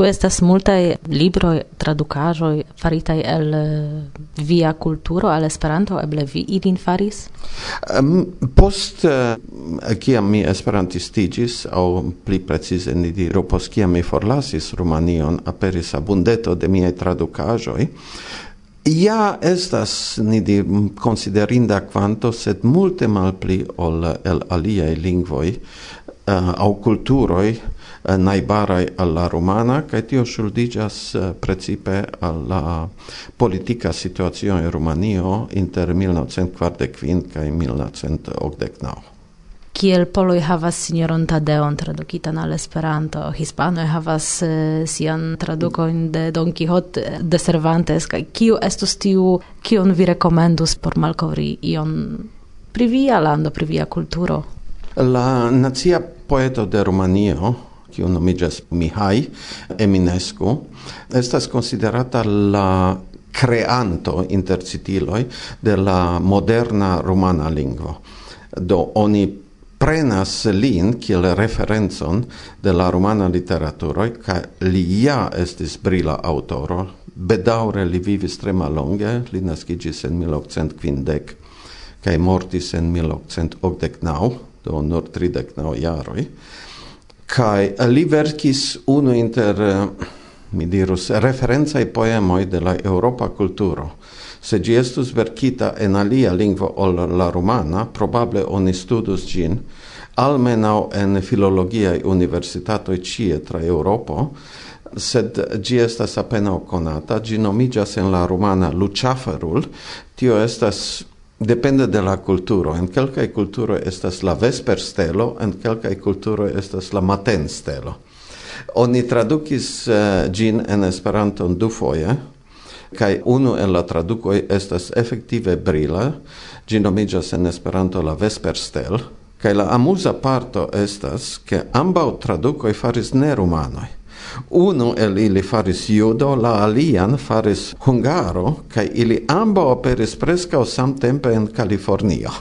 Ĉu estas multaj libroj, tradukaĵoj faritaj el eh, via kulturo al Esperanto, eble vi ilin faris? Um, post eh, kiam uh, mi esperantistiĝis aŭ pli precize ni diru post kiam mi forlasis Rumanion aperis abundeto de miaj tradukaĵoj Ja estas ni di considerinda quanto sed multe malpli ol el aliae lingvoi uh, eh, au culturoi Eh, najbaraj al la rumana kaj tio ŝuldiĝas eh, precipe al la politika situacio en Rumanio inter 1945 kaj 1989 kiel poloj havas sinjoron Tadeon tradukitan al Esperanto, hispanoj havas uh, sian tradukojn de Don Quixote de Cervantes kaj kiu estus tiu, kion vi rekomendus por malkovri ion pri via lando, pri via kulturo? La nacia poeto de Rumanio kiu nomiĝas Mihai Eminescu, estas konsiderata la creanto intercitiloi de la moderna rumana lingvo. Do oni prenas lin kiel referencon de la rumana literaturo ca li ja estis brila autoro. Bedaure li vivis tre malonge, li naskiĝis en 1850 kaj mortis en 1889, do nur 39 jaroi. Kai li verkis unu inter eh, mi dirus referenza i poemoi de la europa kulturo. Se gi estus verkita en alia lingvo ol la romana probable oni studus gin almenau en filologia universitato cie tra europo sed gi estas apenaŭ konata, gi nomiĝas en la rumana Lucaferul, tio estas depende de la culturo. En quelcae culturo estas la vesper stelo, en quelcae culturo estas la maten stelo. Oni traducis uh, eh, gin en Esperanton du foje, kai unu el la tradukoj estas efektive brila, ĝi nomiĝas en Esperanto la vesper stel, kai la amuza parto estas ke ambaŭ tradukoj faris ne rumanoj. Uno el ili faris judo, la alian faris hungaro, kaj ili ambaŭ aperis sam tempe en Kalifornio.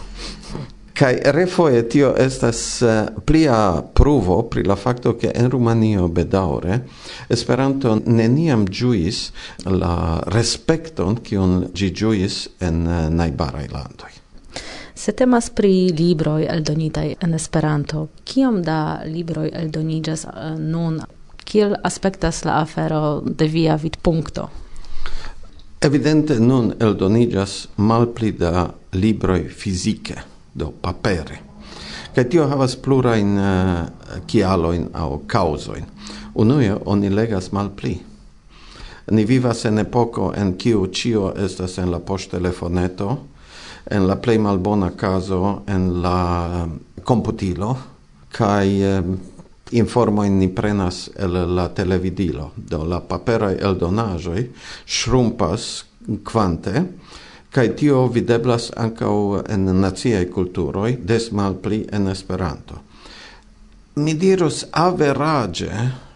Kaj refoe tio estas eh, plia pruvo pri la fakto ke en Rumanio bedaure Esperanto neniam giuis la respekton kiun gi giuis en eh, najbaraj landoj. Se temas pri libroj eldonitaj en Esperanto, kiom da libroj eldoniĝas eh, nun kiel aspektas la afero de via vidpunkto? Evidente nun eldonigas malpli da libroj fizike, do papere. Kaj tio havas plurajn uh, kialojn aŭ kaŭzojn. Unue oni legas malpli. Ni vivas en epoko en kiu ĉio estas en la poŝtelefoneto, en la plej malbona kazo en la eh, komputilo kaj eh, informojn ni prenas el la televidilo, do la paperaj eldonaĵoj shrumpas kvante, kaj tio videblas ankaŭ en naciaj kulturoj, des malpli en Esperanto. Mi dirus average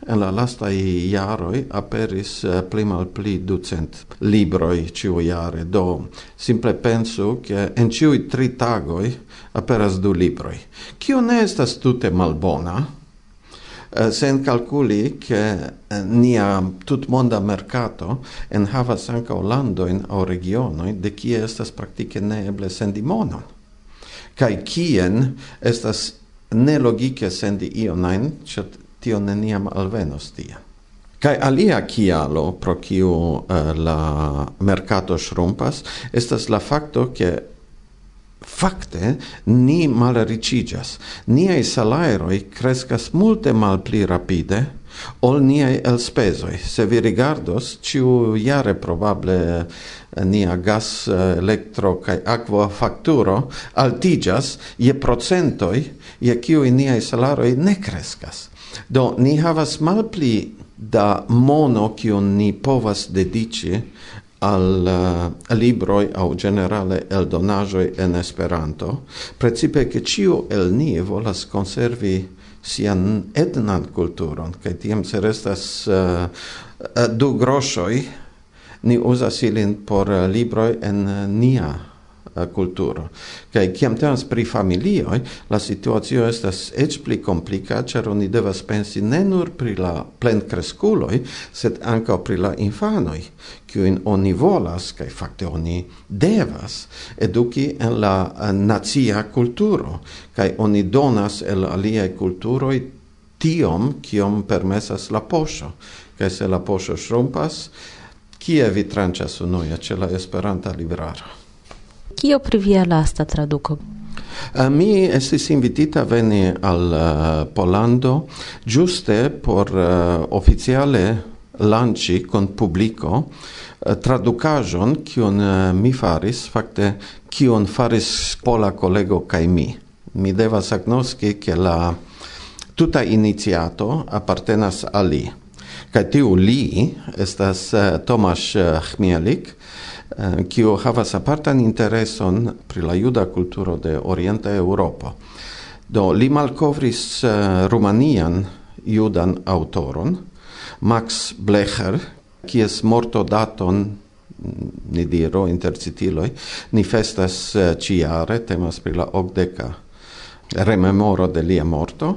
en la lasta jaroj aperis eh, pli malpli ducent libroj iare do simple pensu ke en ĉiuj tri tagoj aperas du libroj, kio ne estas tute malbona, Eh, sen calculi che eh, nia tutmonda mercato en havas ankaŭ landojn aŭ regiono de qui estas praktike neeble sendi monon. Kai kien estas ne logike sendi io nein chat tio neniam alvenos tia Kai alia kialo pro kiu uh, la mercato shrumpas estas la fakto ke Fakte, ni malaricigas. Niai salairoi crescas multe malpli rapide, ol niai elspesoi. Se vi rigardos, ciu iare probable eh, nia gas, eh, elektro kaj aqua fakturo altigas je procentoi je kiuj niai salaroi ne crescas. Do, ni havas malpli da mono kion ni povas dedici al uh, libroi au generale el donajoi en Esperanto, precipe che ciu el ni volas conservi sian etnan kulturon, che tiam se restas uh, uh, du groshoi, ni uzas ilin por uh, libroi en uh, nia Eh, kulturo. Kaj kiam temas pri familioj, la situacio estas eĉ pli komplika, ĉar oni devas pensi ne nur pri la plenkreskuloj, sed ankaŭ pri la infanoj, kiujn oni volas kaj fakte oni devas eduki en la eh, nacia kulturo. Kaj oni donas el aliaj kulturoj tiom kiom permesas la poŝo. Kaj se la poŝo ŝrumpas kie vi tranĉas unue ĉe la Esperanta libraro? Kio pri via lasta traduko? Uh, mi estis invitita veni al eh, uh, Polando giuste por uh, oficiale lanci con publico traducajon kion mi faris fakte kion faris pola kolego kaj mi mi devas agnoski ke la tuta iniciato apartenas al li kaj tiu li estas Tomasz Chmielik Eh, kiu havas apartan intereson pri la juda kulturo de Orienta Eŭropo. Do li malkovris eh, rumanian judan autoron Max Blecher, kies morto daton mm, ni diro intercitiloj ni festas eh, ĉiare temas pri la ogdeca rememoro de lia morto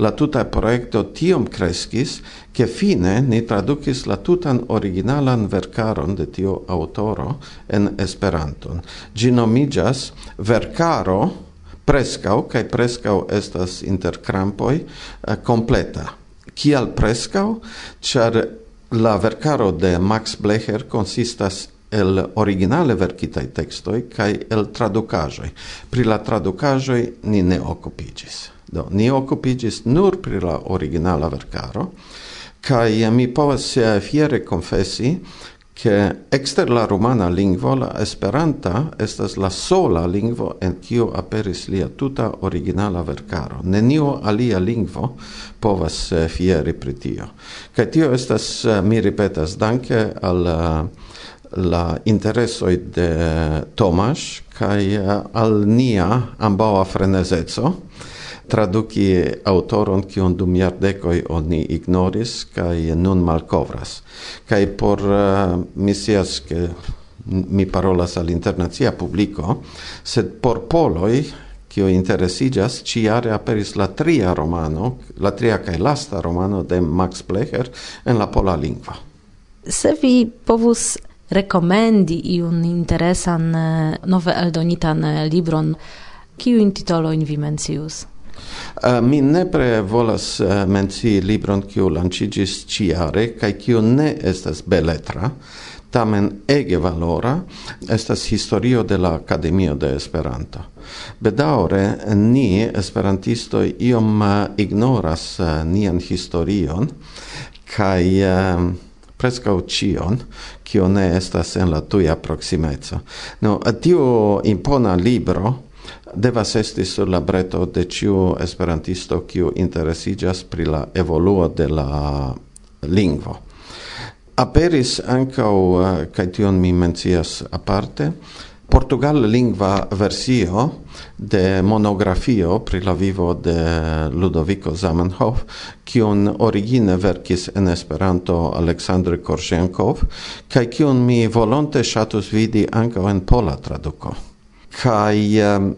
la tuta projekto tiom kreskis, ke fine ni tradukis la tutan originalan verkaron de tio autoro en Esperanton. Ĝi nomiĝas Verkaro preskaŭ kaj preskaŭ estas inter krampoj eh, kompleta. Kial preskaŭ? Ĉar la verkaro de Max Blecher konsistas el originale verkitaj tekstoj kaj el tradukaĵoj. Pri la tradukaĵoj ni ne okupiĝis. Do, ni occupigis nur pri la originala vercaro, kai mi povas fiere confessi che exter la romana lingvo la esperanta estas la sola lingvo en kiu aperis lia tuta originala vercaro nenio alia lingvo povas eh, fieri pri tio. Kaj tio estas, eh, mi ripetas, danke al eh, la interesoi de Tomas kaj al nia ambaŭa frenezeco, traduki autoron kiun dum jardekoj oni ignoris kaj nun malkovras. Kaj por eh, uh, misias ke mi parolas al internacia publiko, sed por poloj kio interesiĝas, ĉiare aperis la tria romano, la tria kaj lasta romano de Max Blecher en la pola lingvo. Se vi povus rekomendi iun interesan eh, nove eldonitan eh, libron, kiujn titolojn vi mencius? Uh, mi nepre volas eh, uh, mencii libron kiu lancigis ciare kaj kiu ne estas beletra, tamen ege valora, estas historio de la Akademio de Esperanto. Bedaure ni esperantistoi, iom uh, ignoras uh, nian historion kaj uh, prescau cion, cio ne estas en la tuia proximezo. No, tiu impona libro, devas esti sur la breto de ciu esperantisto kiu interesiĝas pri la evoluo de la lingvo. Aperis ankaŭ eh, kaj tion mi mencias aparte Portugal lingva versio de monografio pri la vivo de Ludovico Zamenhof, kiun origine verkis en Esperanto Aleksandr Korshenkov, kaj kiun mi volonte ŝatus vidi ankaŭ en pola traduko. Kaj um,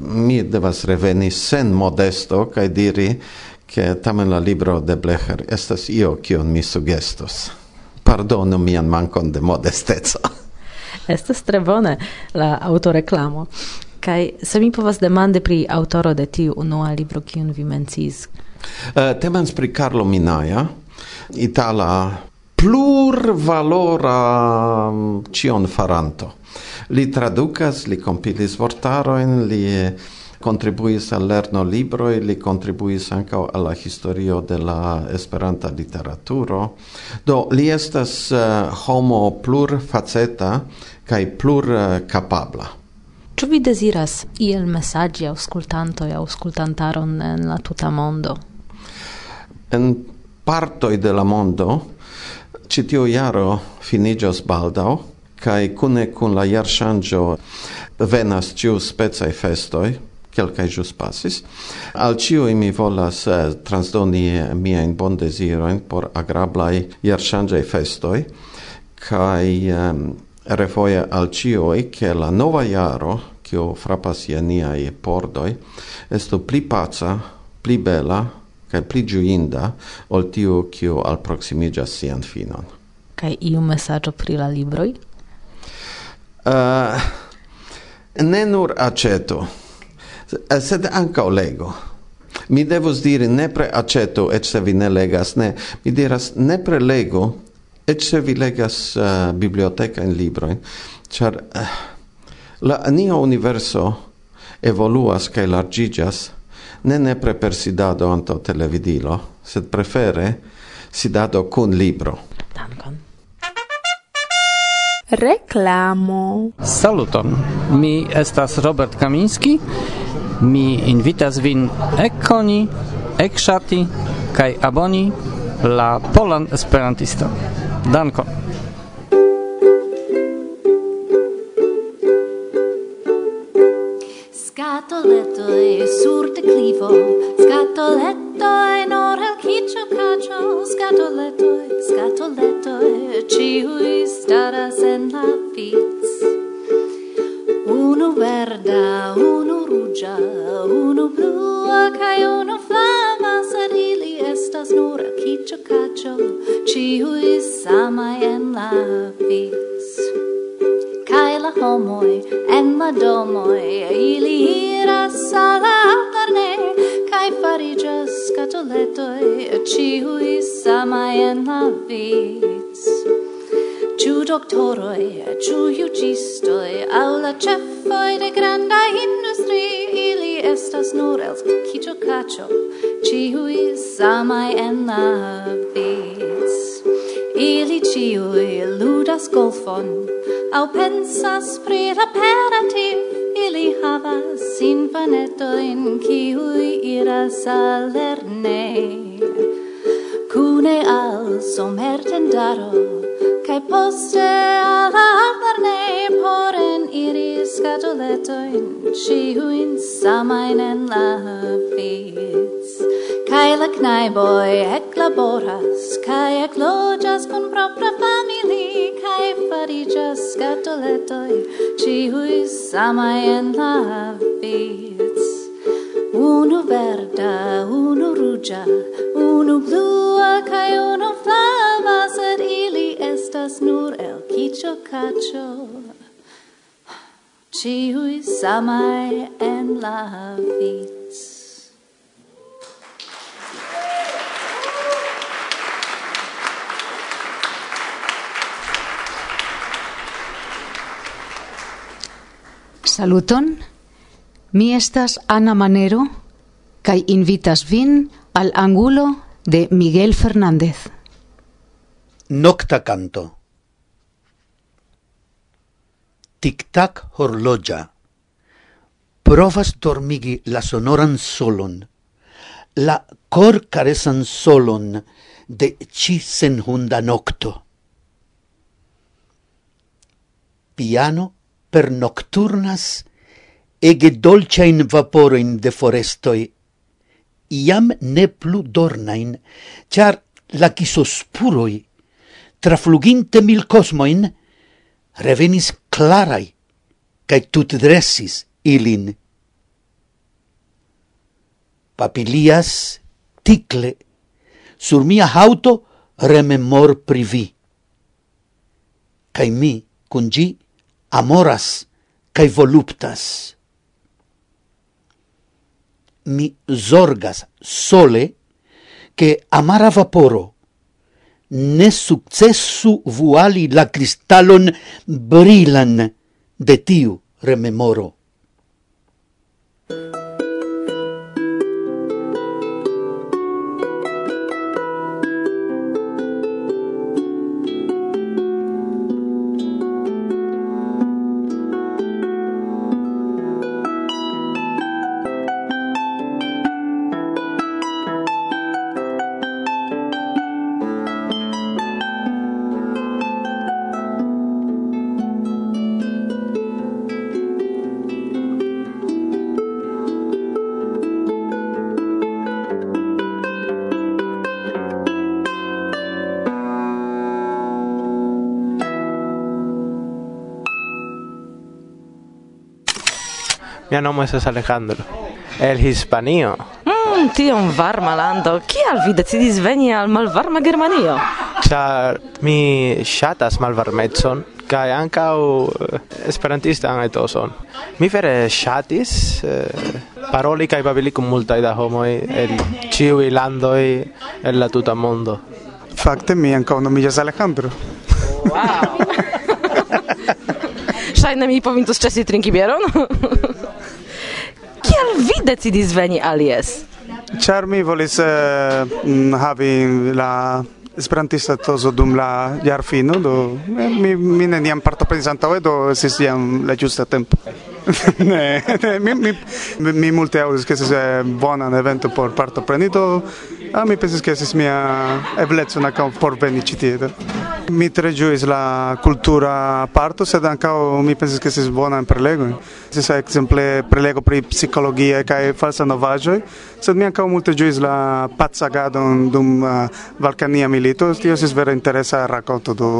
mi devas reveni sen modesto kaj diri che tamen la libro de Blecher estas io kion mi sugestos. Pardonu mian mankon de modesteco. estas tre bone la autoreklamo. Kaj se mi povas demande pri aŭtoro de tiu unua libro kiun vi menciis. Uh, eh, temas pri Carlo Minaja, itala plurvalora mm, cion faranto. Li traducas, li compilis vortaroin, li contribuis al lerno libroi, li contribuis anca alla historio de la esperanta literaturo. Do, li estas uh, homo plur faceta kai plur uh, capabla. Ču vi deziras iel messaggi auscultanto e auscultantaron en la tuta mondo? En partoi de la mondo citio iaro finigios finiĝos kai kune kun la jarŝanĝo venas ciu specai festoi kelkai jus pasis. Al ciu mi volas uh, transdoni miajn bondezirojn por agrablaj jarŝanĝaj festoi kai um, refoje al ĉiuj ke la nova jaro kio frapas je niaj pordoi esto pli paca, pli bela kaj pli giuinda ol tiu al alproksimiĝas sian finon. Kaj iu messaggio pri la libroi uh, ne nur aceto, eh, sed anca lego. Mi devos diri nepre aceto, et se vi ne legas, ne. Mi diras nepre lego, et se vi legas uh, biblioteca in libroin, char uh, la nia universo evoluas cae largigas, ne nepre per sidado anto televidilo, sed prefere sidado cun libro. Dankon reklamo. Saluton, mi estas Robert Kaminski, mi invitas vin ekkoni, ekŝati kaj aboni la Polan Esperantiston. Dankon. Scatoletoj sur de klivo, scatoletoj Dai nor el kicho kacho scatoletoi, scatoletoi, ciui staras en la piz. Uno verda, uno rugia, uno blua, cae uno flama, sed ili estas nur el kicho kacho, ciui samai en la piz. Cae la homoi, en la domoi, ili iras al Kai farigas scatoletoi ciui samai en la vis. Ciu doctoroi, ciu sto au la cefoi de granda industri, ili estas nur els cicio cacio, ciui samai en la vis. Ili ciui ludas golfon, au pensas pri reparativ Ili havas infanetoin, kiui iras al lerne cune al somertendaro, cae poste al lernei, poren iri scatoletoin, ciuin samain en la hafiz. Cae la cnaiboi ec laboras, cae ec logias con propra fam, fariĝas skatoletoj, ĉiuj samaj en la vic. Unu verda, unu ruĝa, unu blua kaj unu flava, sed ili estas nur el kiĉo kaĉo. Ĉiuj samaj en la vic. Saluton. Mi estas Ana Manero kaj invitas vin al angulo de Miguel Fernández. Nocta canto. Tic-tac horlogia. Provas dormigi la sonoran solon, la cor caresan solon de ci nocto. Piano per nocturnas ege vapore vaporoin de forestoi, iam ne plu dornain, char la chisospuroi, trafluginte mil cosmoin, revenis clarai, cae tut dressis ilin. Papilias ticle, sur mia hauto rememor privi. Cae mi, cun gi, amoras cae voluptas. Mi zorgas sole che amara vaporo ne successu vuali la cristallon brilan de tiu rememoro. mia nomo estas Alejandro. El Hispanio. Mm, tiom varma lando. Kial vi decidis veni al malvarma Germanio? Ĉar mi ŝatas malvarmecon kaj ankaŭ eh, esperantistan etoson. Mi vere ŝatis eh, paroli kaj babili kun multaj da homoj el ĉiuj landoj el la tuta mondo. Fakte mi ankaŭ nomiĝas Alejandro. Wow! Ŝajne mi povintus ĉesi trinki bieron. Kial vi decidis veni alies? Ĉar mi volis eh, havi la Esperantista tozo dum la jarfino, do eh, mi, mi neniam partoprenis antaŭe, do estis jam la ĝusta tempo. ne, ne, mi, mi, mi multe aŭdis, ke estis eh, bonan evento por partopreni, do Ah, mi pensis che estis mia ebleco ankaŭ por veni ĉi tie. Mi tre ĝuis la kultura parto, sed ankaŭ mi pensis ke estis bonan prelegojn. Estis ekzemple prelego pri psikologia kaj falsa novaĵoj, sed mi ankaŭ multe ĝuis la pacagadon dum uh, Balkania milito. Tio estis vere interesa rakonto do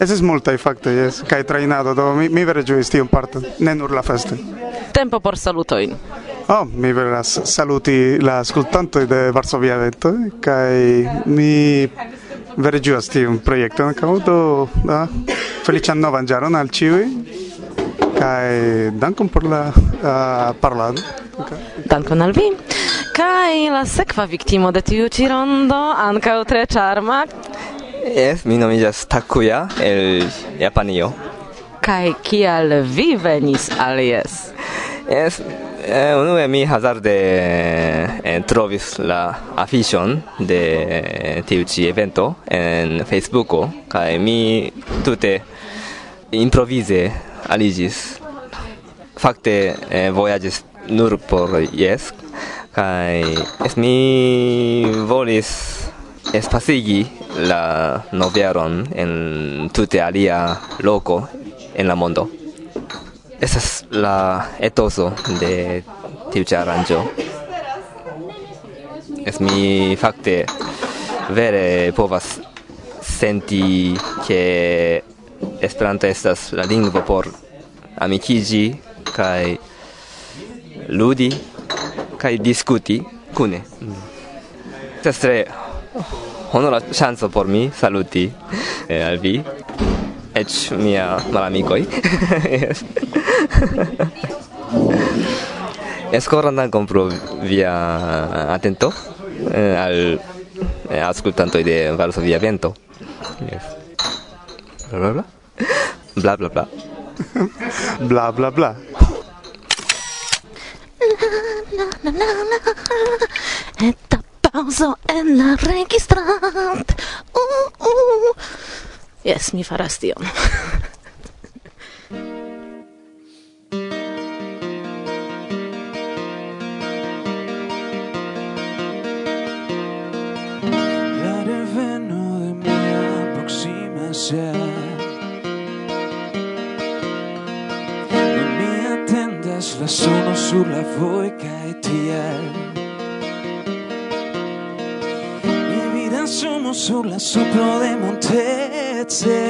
Estis multaj fakte, jes, kaj trainado do mi, mi vere ĝuis tiun parton, ne nur la festo. Tempo por salutojn. Oh, mi veras saluti la ascoltanto de Varsovia Vento, kai mi vere ĝuas tiun projekton ankaŭ do da feliĉan novan ĝaron al ĉiuj kaj dankon por la uh, parlado. Okay. Dankon al vi. Kaj la sekva viktimo de tiu ĉi rondo ankaŭ tre ĉarma. Yes, mi nomiĝas Takuya el Japanio. Kaj kial vi venis al jes? yes. eh, unue mi hazarde eh, trovis la afishon de eh, tiu ci evento en Facebooko kaj mi tute improvise aligis fakte eh, voyages nur por yes kaj es mi volis espacigi la novieron en tute alia loco en la mondo. Esa es la etoso de tiu ĉi aranĝo. Es mi fakte vere povas senti ke Esperanto estas la lingvo por amikiĝi kaj ludi kaj diskuti kune. Estas tre honora ŝanco por mi saluti eh, al vi. Eĉ mia malamikoj. Yes. Es koran dankon pro via atento eh, al eh, ascoltantoj de Varsovia Vento. Yes. Bla bla bla. Bla bla bla. bla bla bla. Na, na, na, na. Eta pauzo en la registrant. Uh, uh. Yes, mi faras tion. Non mi attendas la sono sulla voica e tiel Sommo sulla sopra de montezze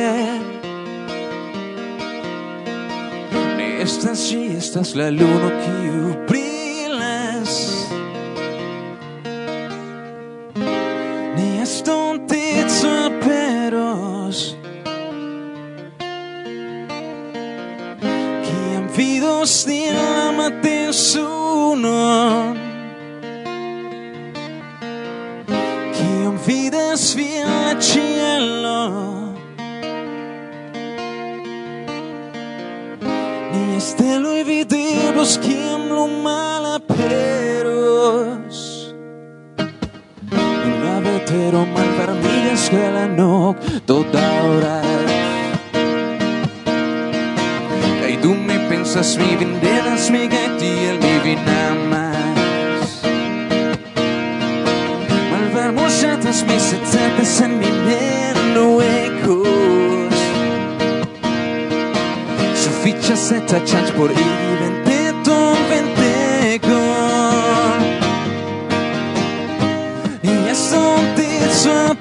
Ne estas, si estas la luno kiu brillas something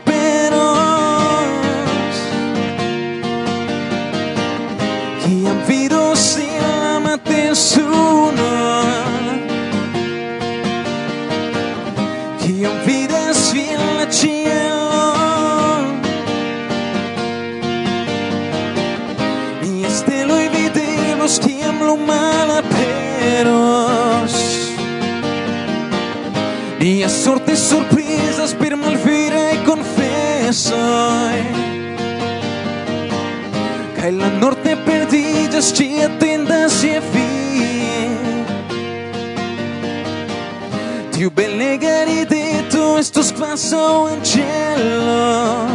mesoj Kaj la norte perdidas ci attendas e fi Tiu belega rideto estos quaso in cielo.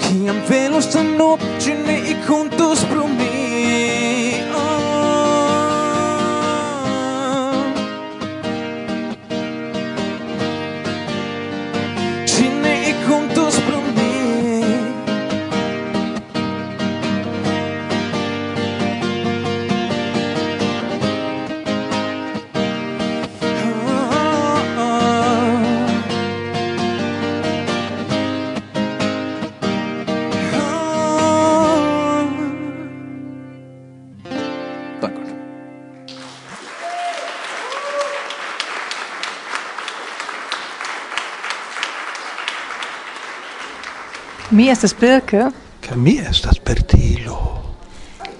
Kiam velos tan nokte ne ikuntos pro mi. vi estas Birke? Kaj mi estas Bertilo.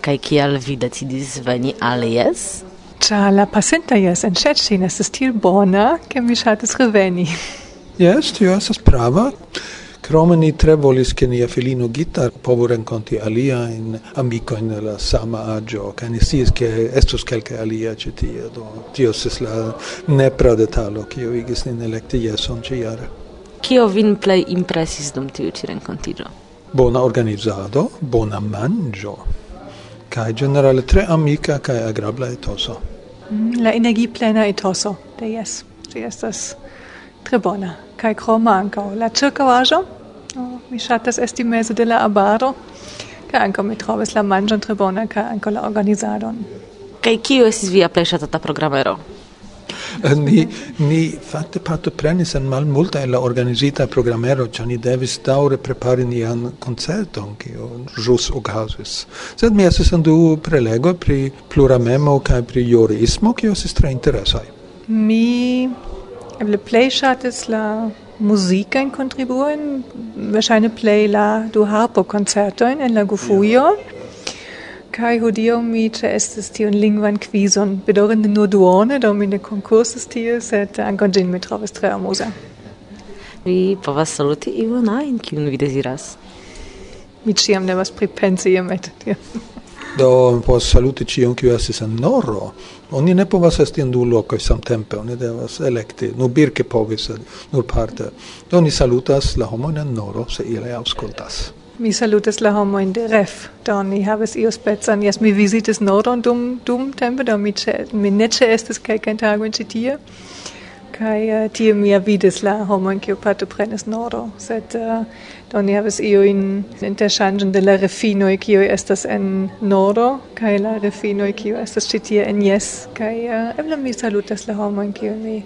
Kaj kial vi decidis veni al jes? Ĉar la pasinta jes en Szczecin estas tiel bona, ke mi ŝatas reveni. Jes, tio estas prava. Krome ni tre volis ke nia filino Gita povu renkonti alia in amico in la sama aĝo, kaj ni sciis, ke estus calca alia ĉi tie, do tio ses la nepra detalo, kiu igis nin elekti jeson ce jare. Kio vin plej impresis dum tiu ĉi renkontiĝo? Bona organizado, bona manĝo kaj ĝenerale tre amika kaj agrabla etoso. Mm, la energiplena etoso de jes, ĝi estas tre bona kaj krome ankaŭ la ĉirkaŭaĵo. Oh, mi ŝatas esti meze de la arbaro kaj ankaŭ mi trovis la manĝon tre bona kaj ankaŭ la organizadon. Kaj kio estis via plej ŝatata programero? ni, ni fatte partoprenis en mal multa en la organizita programero, cio ni devis daure prepari nian concerton, cio jus ocasis. Sed mi estis en du prelego pri pluramemo kaj pri jurismo, cio estis tre interesaj. Mi eble plej ŝatis la muzikajn kontribuojn, verŝajne plej la du harpo koncertojn en la Gufujo. Kai hodiaŭ mi ĉeestis tiun lingvan kvizon, bedaŭrinde nur duone, do mi ne konkursis tie, sed ankaŭ ĝin mi trovis tre amuza. Vi povas saluti iun ajn, kiun vi deziras. Mi ĉiam devas pripensi iomete tion. Do povas saluti ĉion, kiu estis en Norro. Oni ne povas esti en du lokoj samtempe, oni devas elekti. Nur Birke povis, nur parte. Do oni salutas la homojn en Norro, se ili aŭskultas. Mi salutas la homoin de ref, do ni havas io spezan, jes mi visitas nordon dum, dum tempo, do mi, ce, mi ne ce estes calcain tagoin ce tie, kai uh, eh, tie mi avidis la homoin kiu partoprenas nordo, sed uh, do ni havas io in interchangion de la refinoi kiu estas en nordo, kai la refinoi kiu estas ce tie en jes, kai uh, eh, eble mi salutas la homoin kiu mi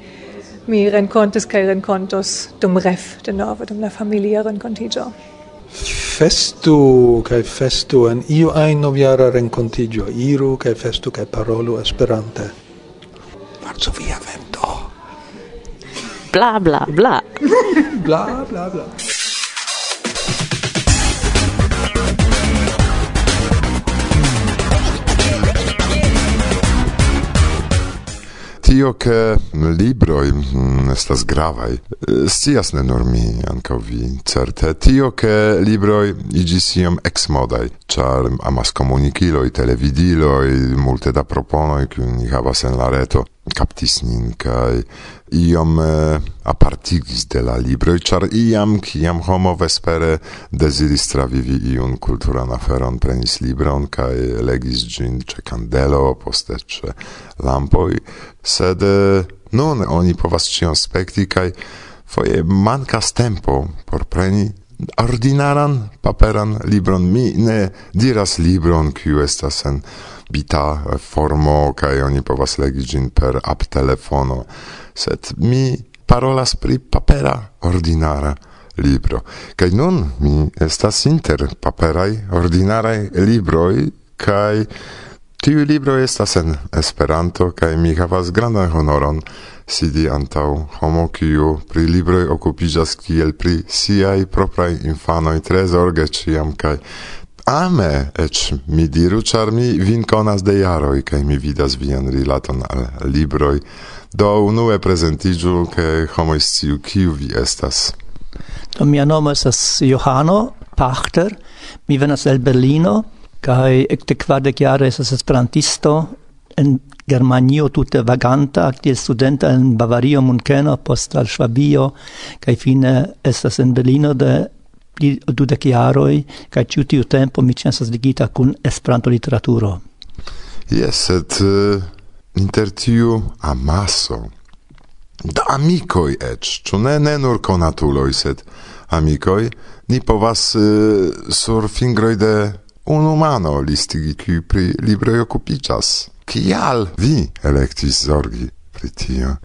mi rencontis kai rencontos dum ref de nove dum la familia rencontigio festu kaj festu en iu ajn novjara renkontiĝo iru kaj festu kaj parolu esperante. Varsovia vento. Bla bla bla. Bla bla bla. tio che libroi mm, estas gravai eh, scias ne nur mi ankaŭ vi certe. Tio che libroi iĝis iom eksmodaj ĉar amaskomunikiloj televidiloj multe da proponoj kiuj ni havas en la reto captis nin kai iom eh, apartigis de la libro char iam kiam homo vespere desiris travivi iun kulturan aferon prenis libron kai legis gin ce candelo poste ce lampoi sed eh, nun oni povas cion spekti kai foje mancas tempo por preni ordinaran paperan libron. Mi ne diras libron kiu estas en bita eh, formo kaj oni povas legi ĝin per app telefono sed mi parolas pri papera ordinara libro. Kaj nun mi estas inter paperaj ordinaraj libroj kaj Tiu libro estas en Esperanto kaj mi havas grandan honoron sidi antaŭ homo kiu pri libroj okupiĝas kiel pri siaj propraj infanoj tre zorge ĉiam kaj ame, ec mi diru, char mi vin conas de jaroi, cae mi vidas vian rilaton al libroi, do unue presentigiu, che homo istiu, kiu vi estas. Do mia nomo estas Johano Pachter, mi venas el Berlino, cae ecte quardec jare estas esperantisto, en Germanio tutte vaganta, actie studenta en Bavario Munkeno, post al Schwabio, cae fine estas en Berlino de pli dudek jaroj kaj ĉiu tiu tempo mi ĉasas ligita kun Esperanto literaturo. Yes, sed uh, inter tiu amaso da amicoi ec, ĉu ne ne nur konatuloj, sed amicoi, ni povas uh, sur fingroj de un umano listigi qui pri libroi okupiĝas. Kial vi elektis zorgi pri tio?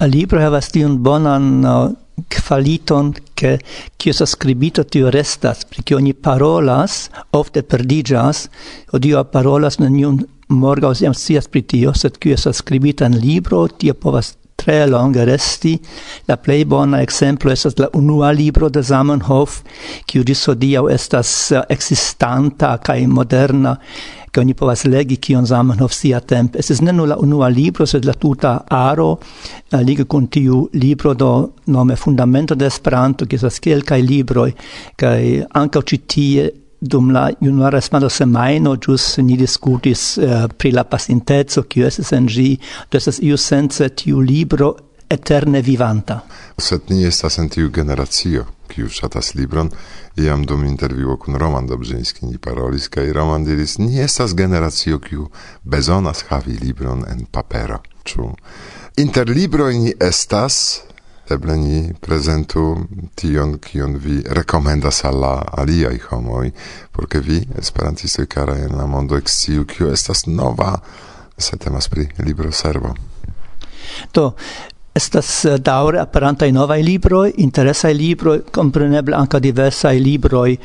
Libro havas tiun bonan uh, qualiton che kio sa scribito tio restas perché ogni parolas ofte perdigas odio parolas neniun morgaŭ jam scias pri tio sed kio sa skribita en libro tio povas tre longe resti. La plei bona exemplo estas la unua libro de Zamenhof kiu ĝis hodiaŭ estas eh, existanta kaj moderna che ogni povas legi kion Zamenhof sia temp. Es ne nur la unua libro, sed la tuta aro uh, liga con tiu libro do nome Fundamento de Esperanto, che sa kelkaj libroj, kaj ankaŭ ĉi tie dum la junuara semado semaino ĵus ni discutis uh, eh, pri la pasinteco, kiu estis en ĝi, do estas iusence tiu libro eterne vivanta. Sed ni estas en tiu generacio, kiu ŝatas libron, iam dum intervjuo kun Roman Dobrzyński ni parolis, kaj Roman diris, ni estas generacio, kiu bezonas havi libron en papero. Ĉu interlibroj ni estas, eble ni prezentu tion, kion vi rekomendas al la aliaj homoj, por ke vi, esperantistoj karaj en la mondo eksciu, kiu estas nova, se temas pri libro servo. Do, Estas eh, daure aperantai novaj libroi, interesaj libroi, compreneble anca diversaj libroi,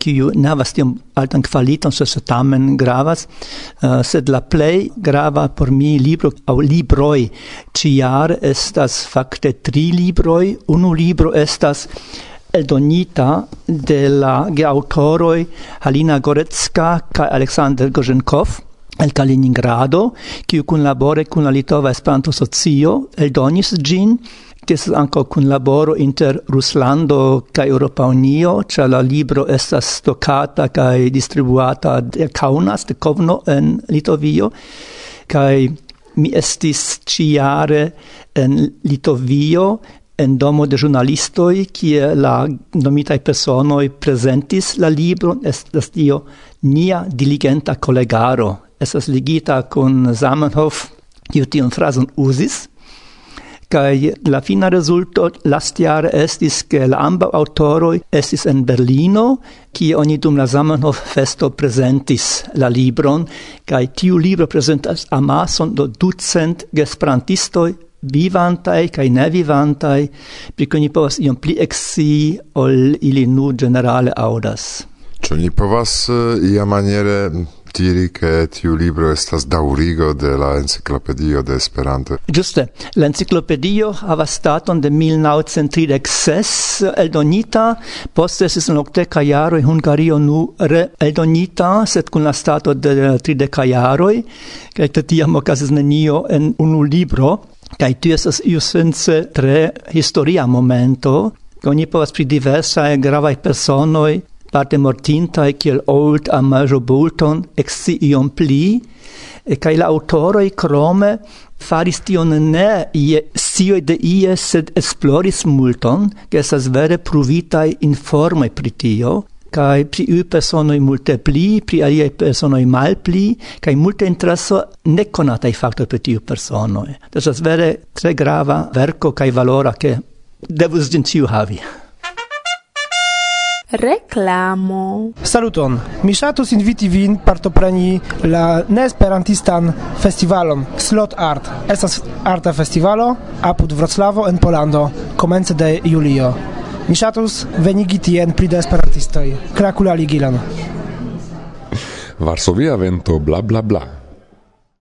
kiu ne havas tiom altan kvaliton, se se tamen gravas, uh, sed la plei grava por mi libro au libroi, ciar estas fakte tri libroi, Unu libro estas eldonita de la geautoroi Halina Gorecka kaj Alexander Goženkov el Kaliningrado, kiu kunlabore kun la Litova Esperanto Socio eldonis ĝin, ties ankaŭ kunlaboro inter Ruslando kaj Europa Unio, ĉar la libro estas stokata kaj distribuata de Kaunas, de Kovno en Litovio, kaj mi estis ciare en Litovio en domo de giornalistoi kie la nomitai personoi presentis la libron. Estas dio nia diligenta collegaro estas ligita kun Zamenhof, kiu tion frazon uzis, kai la fina resulto last jare estis ke la amba autoroj estis en Berlino kie oni dum la Zamenhof festo presentis la libron kai tiu libro prezentas amason do ducent gesprantistoj vivantai kai ne vivantai pri koni povas iom pli exi ol ili nu generale audas Ĉu ni povas uh, ia maniere diri che tiu libro estas daurigo de la enciclopedio de Esperanto. Giuste, la enciclopedio havas staton de 1936 eldonita, poste esis in octeca jaroj Hungario nu re eldonita, sed kun la stato de trideca jaroj, te tiam ocasis nenio en unu libro, Kaj tu esas iu tre historia momento, oni povas pri diversa e gravae personoi parte mortintai kiel old amajo bulton ex iom pli, e kai la autoroi crome faris tion ne ie sioi de ie, sed esploris multon, che esas vere in forma pri tio, kai pri u personoi multe pli, pri aliei personoi mal pli, kai multe intereso i factoi pri tiu personoi. Das vere tre grava verco kai valora che devus din tiu havi. Reclamo. Saluton. Mi ŝatus inviti vin partopreni la neesperantistan festivalon Slot Art. Estas arta festivalo apud Vroclavo en Polando, komence de julio. Mi ŝatus venigi tien pli da esperantistoj. Krakula Gilan. Varsovia vento bla bla bla.